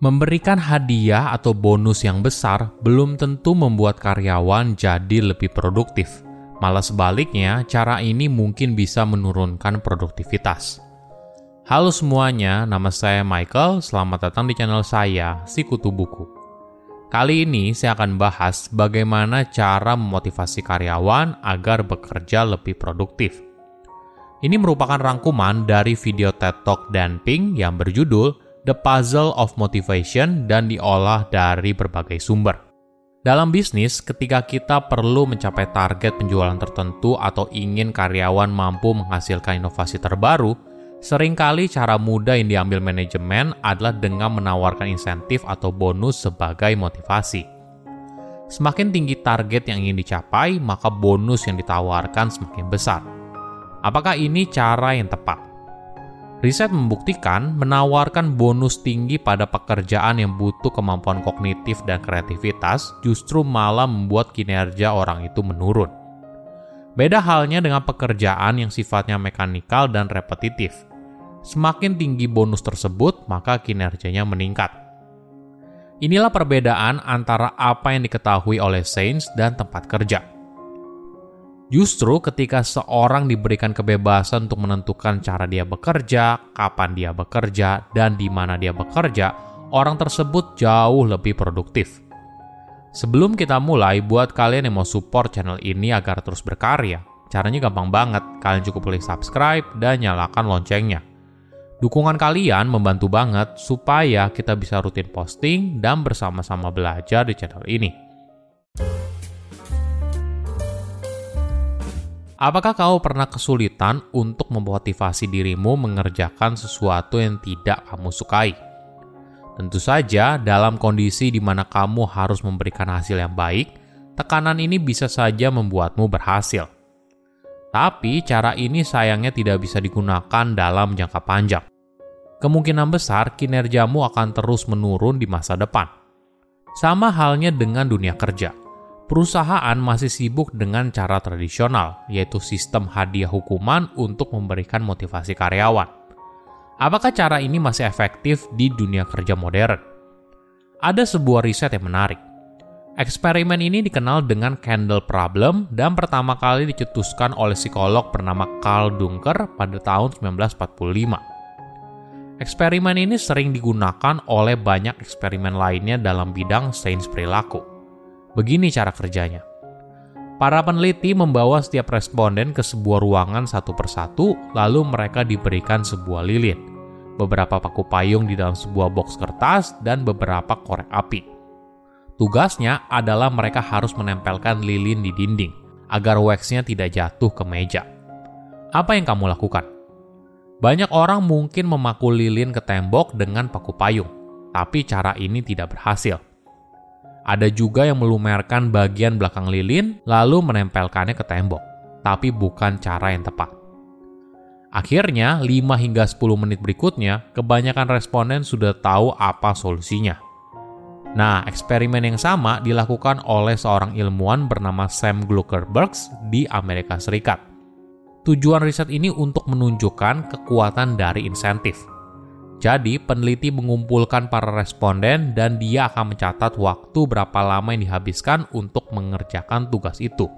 Memberikan hadiah atau bonus yang besar belum tentu membuat karyawan jadi lebih produktif. Malah sebaliknya, cara ini mungkin bisa menurunkan produktivitas. Halo semuanya, nama saya Michael. Selamat datang di channel saya, Si Kutu Buku. Kali ini saya akan bahas bagaimana cara memotivasi karyawan agar bekerja lebih produktif. Ini merupakan rangkuman dari video TED Talk dan Ping yang berjudul The Puzzle of Motivation dan diolah dari berbagai sumber. Dalam bisnis, ketika kita perlu mencapai target penjualan tertentu atau ingin karyawan mampu menghasilkan inovasi terbaru, sering kali cara mudah yang diambil manajemen adalah dengan menawarkan insentif atau bonus sebagai motivasi. Semakin tinggi target yang ingin dicapai, maka bonus yang ditawarkan semakin besar. Apakah ini cara yang tepat? Riset membuktikan menawarkan bonus tinggi pada pekerjaan yang butuh kemampuan kognitif dan kreativitas justru malah membuat kinerja orang itu menurun. Beda halnya dengan pekerjaan yang sifatnya mekanikal dan repetitif. Semakin tinggi bonus tersebut, maka kinerjanya meningkat. Inilah perbedaan antara apa yang diketahui oleh Sains dan tempat kerja. Justru ketika seorang diberikan kebebasan untuk menentukan cara dia bekerja, kapan dia bekerja, dan di mana dia bekerja, orang tersebut jauh lebih produktif. Sebelum kita mulai, buat kalian yang mau support channel ini agar terus berkarya, caranya gampang banget. Kalian cukup klik subscribe dan nyalakan loncengnya. Dukungan kalian membantu banget supaya kita bisa rutin posting dan bersama-sama belajar di channel ini. Apakah kau pernah kesulitan untuk memotivasi dirimu mengerjakan sesuatu yang tidak kamu sukai? Tentu saja, dalam kondisi di mana kamu harus memberikan hasil yang baik, tekanan ini bisa saja membuatmu berhasil. Tapi, cara ini sayangnya tidak bisa digunakan dalam jangka panjang. Kemungkinan besar kinerjamu akan terus menurun di masa depan. Sama halnya dengan dunia kerja perusahaan masih sibuk dengan cara tradisional, yaitu sistem hadiah hukuman untuk memberikan motivasi karyawan. Apakah cara ini masih efektif di dunia kerja modern? Ada sebuah riset yang menarik. Eksperimen ini dikenal dengan candle problem dan pertama kali dicetuskan oleh psikolog bernama Carl Dunker pada tahun 1945. Eksperimen ini sering digunakan oleh banyak eksperimen lainnya dalam bidang sains perilaku. Begini cara kerjanya. Para peneliti membawa setiap responden ke sebuah ruangan satu persatu, lalu mereka diberikan sebuah lilin, beberapa paku payung di dalam sebuah box kertas, dan beberapa korek api. Tugasnya adalah mereka harus menempelkan lilin di dinding, agar waxnya tidak jatuh ke meja. Apa yang kamu lakukan? Banyak orang mungkin memakul lilin ke tembok dengan paku payung, tapi cara ini tidak berhasil ada juga yang melumerkan bagian belakang lilin lalu menempelkannya ke tembok, tapi bukan cara yang tepat. Akhirnya, 5 hingga 10 menit berikutnya, kebanyakan responden sudah tahu apa solusinya. Nah, eksperimen yang sama dilakukan oleh seorang ilmuwan bernama Sam Gluckerbergs di Amerika Serikat. Tujuan riset ini untuk menunjukkan kekuatan dari insentif – jadi, peneliti mengumpulkan para responden dan dia akan mencatat waktu berapa lama yang dihabiskan untuk mengerjakan tugas itu.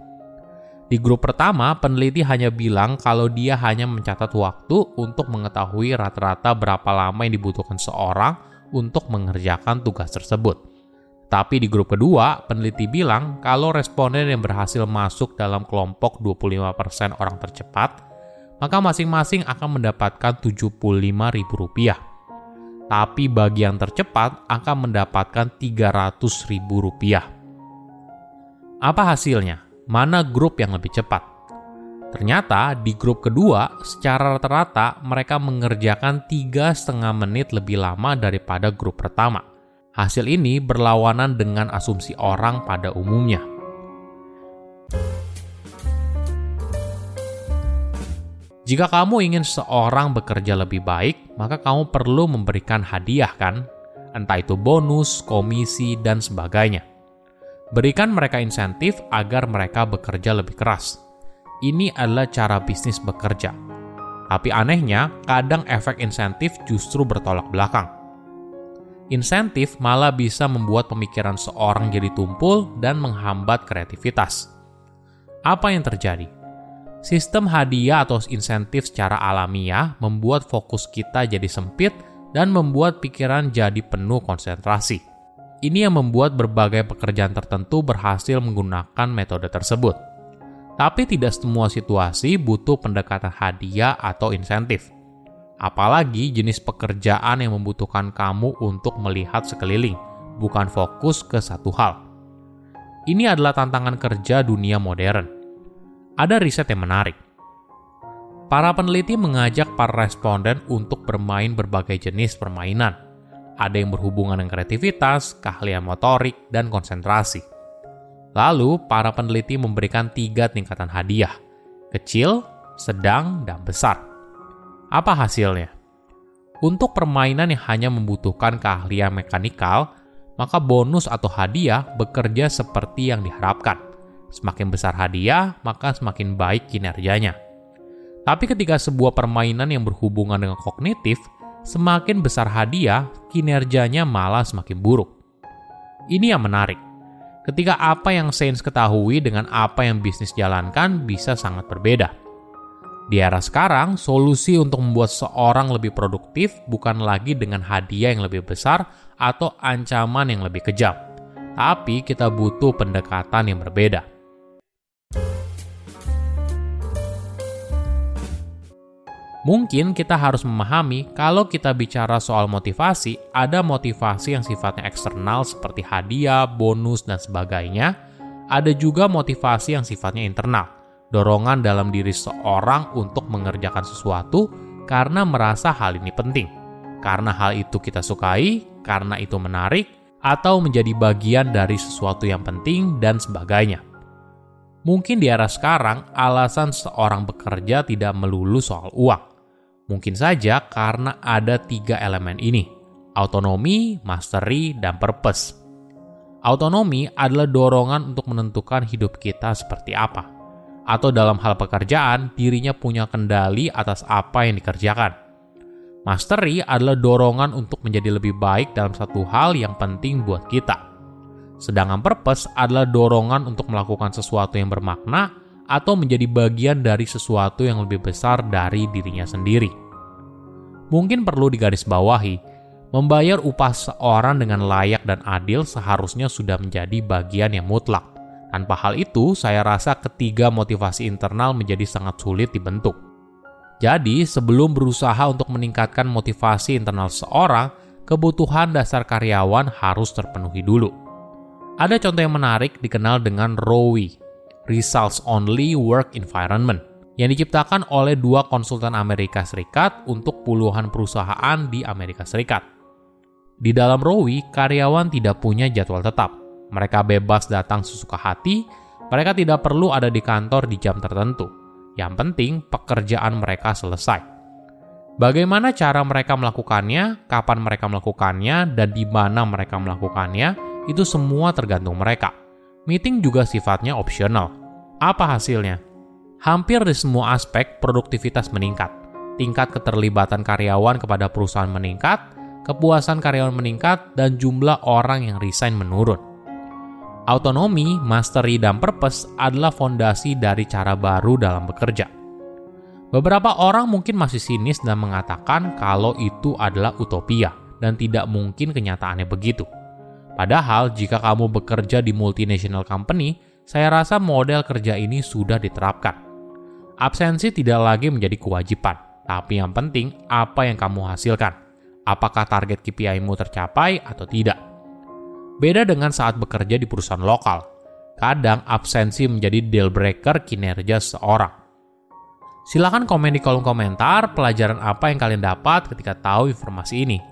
Di grup pertama, peneliti hanya bilang kalau dia hanya mencatat waktu untuk mengetahui rata-rata berapa lama yang dibutuhkan seorang untuk mengerjakan tugas tersebut. Tapi di grup kedua, peneliti bilang kalau responden yang berhasil masuk dalam kelompok 25% orang tercepat, maka masing-masing akan mendapatkan Rp75.000 tapi bagi yang tercepat akan mendapatkan Rp300.000. Apa hasilnya? Mana grup yang lebih cepat? Ternyata di grup kedua, secara rata-rata mereka mengerjakan tiga setengah menit lebih lama daripada grup pertama. Hasil ini berlawanan dengan asumsi orang pada umumnya. Jika kamu ingin seorang bekerja lebih baik, maka kamu perlu memberikan hadiah kan? Entah itu bonus, komisi, dan sebagainya. Berikan mereka insentif agar mereka bekerja lebih keras. Ini adalah cara bisnis bekerja. Tapi anehnya, kadang efek insentif justru bertolak belakang. Insentif malah bisa membuat pemikiran seorang jadi tumpul dan menghambat kreativitas. Apa yang terjadi? Sistem hadiah atau insentif secara alamiah membuat fokus kita jadi sempit dan membuat pikiran jadi penuh konsentrasi. Ini yang membuat berbagai pekerjaan tertentu berhasil menggunakan metode tersebut. Tapi tidak semua situasi butuh pendekatan hadiah atau insentif. Apalagi jenis pekerjaan yang membutuhkan kamu untuk melihat sekeliling, bukan fokus ke satu hal. Ini adalah tantangan kerja dunia modern ada riset yang menarik. Para peneliti mengajak para responden untuk bermain berbagai jenis permainan. Ada yang berhubungan dengan kreativitas, keahlian motorik, dan konsentrasi. Lalu, para peneliti memberikan tiga tingkatan hadiah: kecil, sedang, dan besar. Apa hasilnya? Untuk permainan yang hanya membutuhkan keahlian mekanikal, maka bonus atau hadiah bekerja seperti yang diharapkan Semakin besar hadiah, maka semakin baik kinerjanya. Tapi ketika sebuah permainan yang berhubungan dengan kognitif, semakin besar hadiah, kinerjanya malah semakin buruk. Ini yang menarik. Ketika apa yang sains ketahui dengan apa yang bisnis jalankan bisa sangat berbeda. Di era sekarang, solusi untuk membuat seorang lebih produktif bukan lagi dengan hadiah yang lebih besar atau ancaman yang lebih kejam, tapi kita butuh pendekatan yang berbeda. Mungkin kita harus memahami kalau kita bicara soal motivasi, ada motivasi yang sifatnya eksternal seperti hadiah, bonus, dan sebagainya. Ada juga motivasi yang sifatnya internal, dorongan dalam diri seorang untuk mengerjakan sesuatu karena merasa hal ini penting. Karena hal itu kita sukai, karena itu menarik, atau menjadi bagian dari sesuatu yang penting, dan sebagainya. Mungkin di era sekarang, alasan seorang bekerja tidak melulu soal uang Mungkin saja karena ada tiga elemen ini, autonomi, mastery, dan purpose. Autonomi adalah dorongan untuk menentukan hidup kita seperti apa. Atau dalam hal pekerjaan, dirinya punya kendali atas apa yang dikerjakan. Mastery adalah dorongan untuk menjadi lebih baik dalam satu hal yang penting buat kita. Sedangkan purpose adalah dorongan untuk melakukan sesuatu yang bermakna atau menjadi bagian dari sesuatu yang lebih besar dari dirinya sendiri. Mungkin perlu digarisbawahi, membayar upah seorang dengan layak dan adil seharusnya sudah menjadi bagian yang mutlak. Tanpa hal itu, saya rasa ketiga motivasi internal menjadi sangat sulit dibentuk. Jadi, sebelum berusaha untuk meningkatkan motivasi internal seorang, kebutuhan dasar karyawan harus terpenuhi dulu. Ada contoh yang menarik dikenal dengan ROWE, Results Only Work Environment, yang diciptakan oleh dua konsultan Amerika Serikat untuk puluhan perusahaan di Amerika Serikat. Di dalam Rowi, karyawan tidak punya jadwal tetap. Mereka bebas datang sesuka hati, mereka tidak perlu ada di kantor di jam tertentu. Yang penting, pekerjaan mereka selesai. Bagaimana cara mereka melakukannya, kapan mereka melakukannya, dan di mana mereka melakukannya, itu semua tergantung mereka meeting juga sifatnya opsional. Apa hasilnya? Hampir di semua aspek produktivitas meningkat. Tingkat keterlibatan karyawan kepada perusahaan meningkat, kepuasan karyawan meningkat, dan jumlah orang yang resign menurun. Autonomi, mastery, dan purpose adalah fondasi dari cara baru dalam bekerja. Beberapa orang mungkin masih sinis dan mengatakan kalau itu adalah utopia dan tidak mungkin kenyataannya begitu. Padahal jika kamu bekerja di multinational company, saya rasa model kerja ini sudah diterapkan. Absensi tidak lagi menjadi kewajiban, tapi yang penting apa yang kamu hasilkan. Apakah target KPI-mu tercapai atau tidak? Beda dengan saat bekerja di perusahaan lokal. Kadang absensi menjadi deal breaker kinerja seorang. Silahkan komen di kolom komentar pelajaran apa yang kalian dapat ketika tahu informasi ini.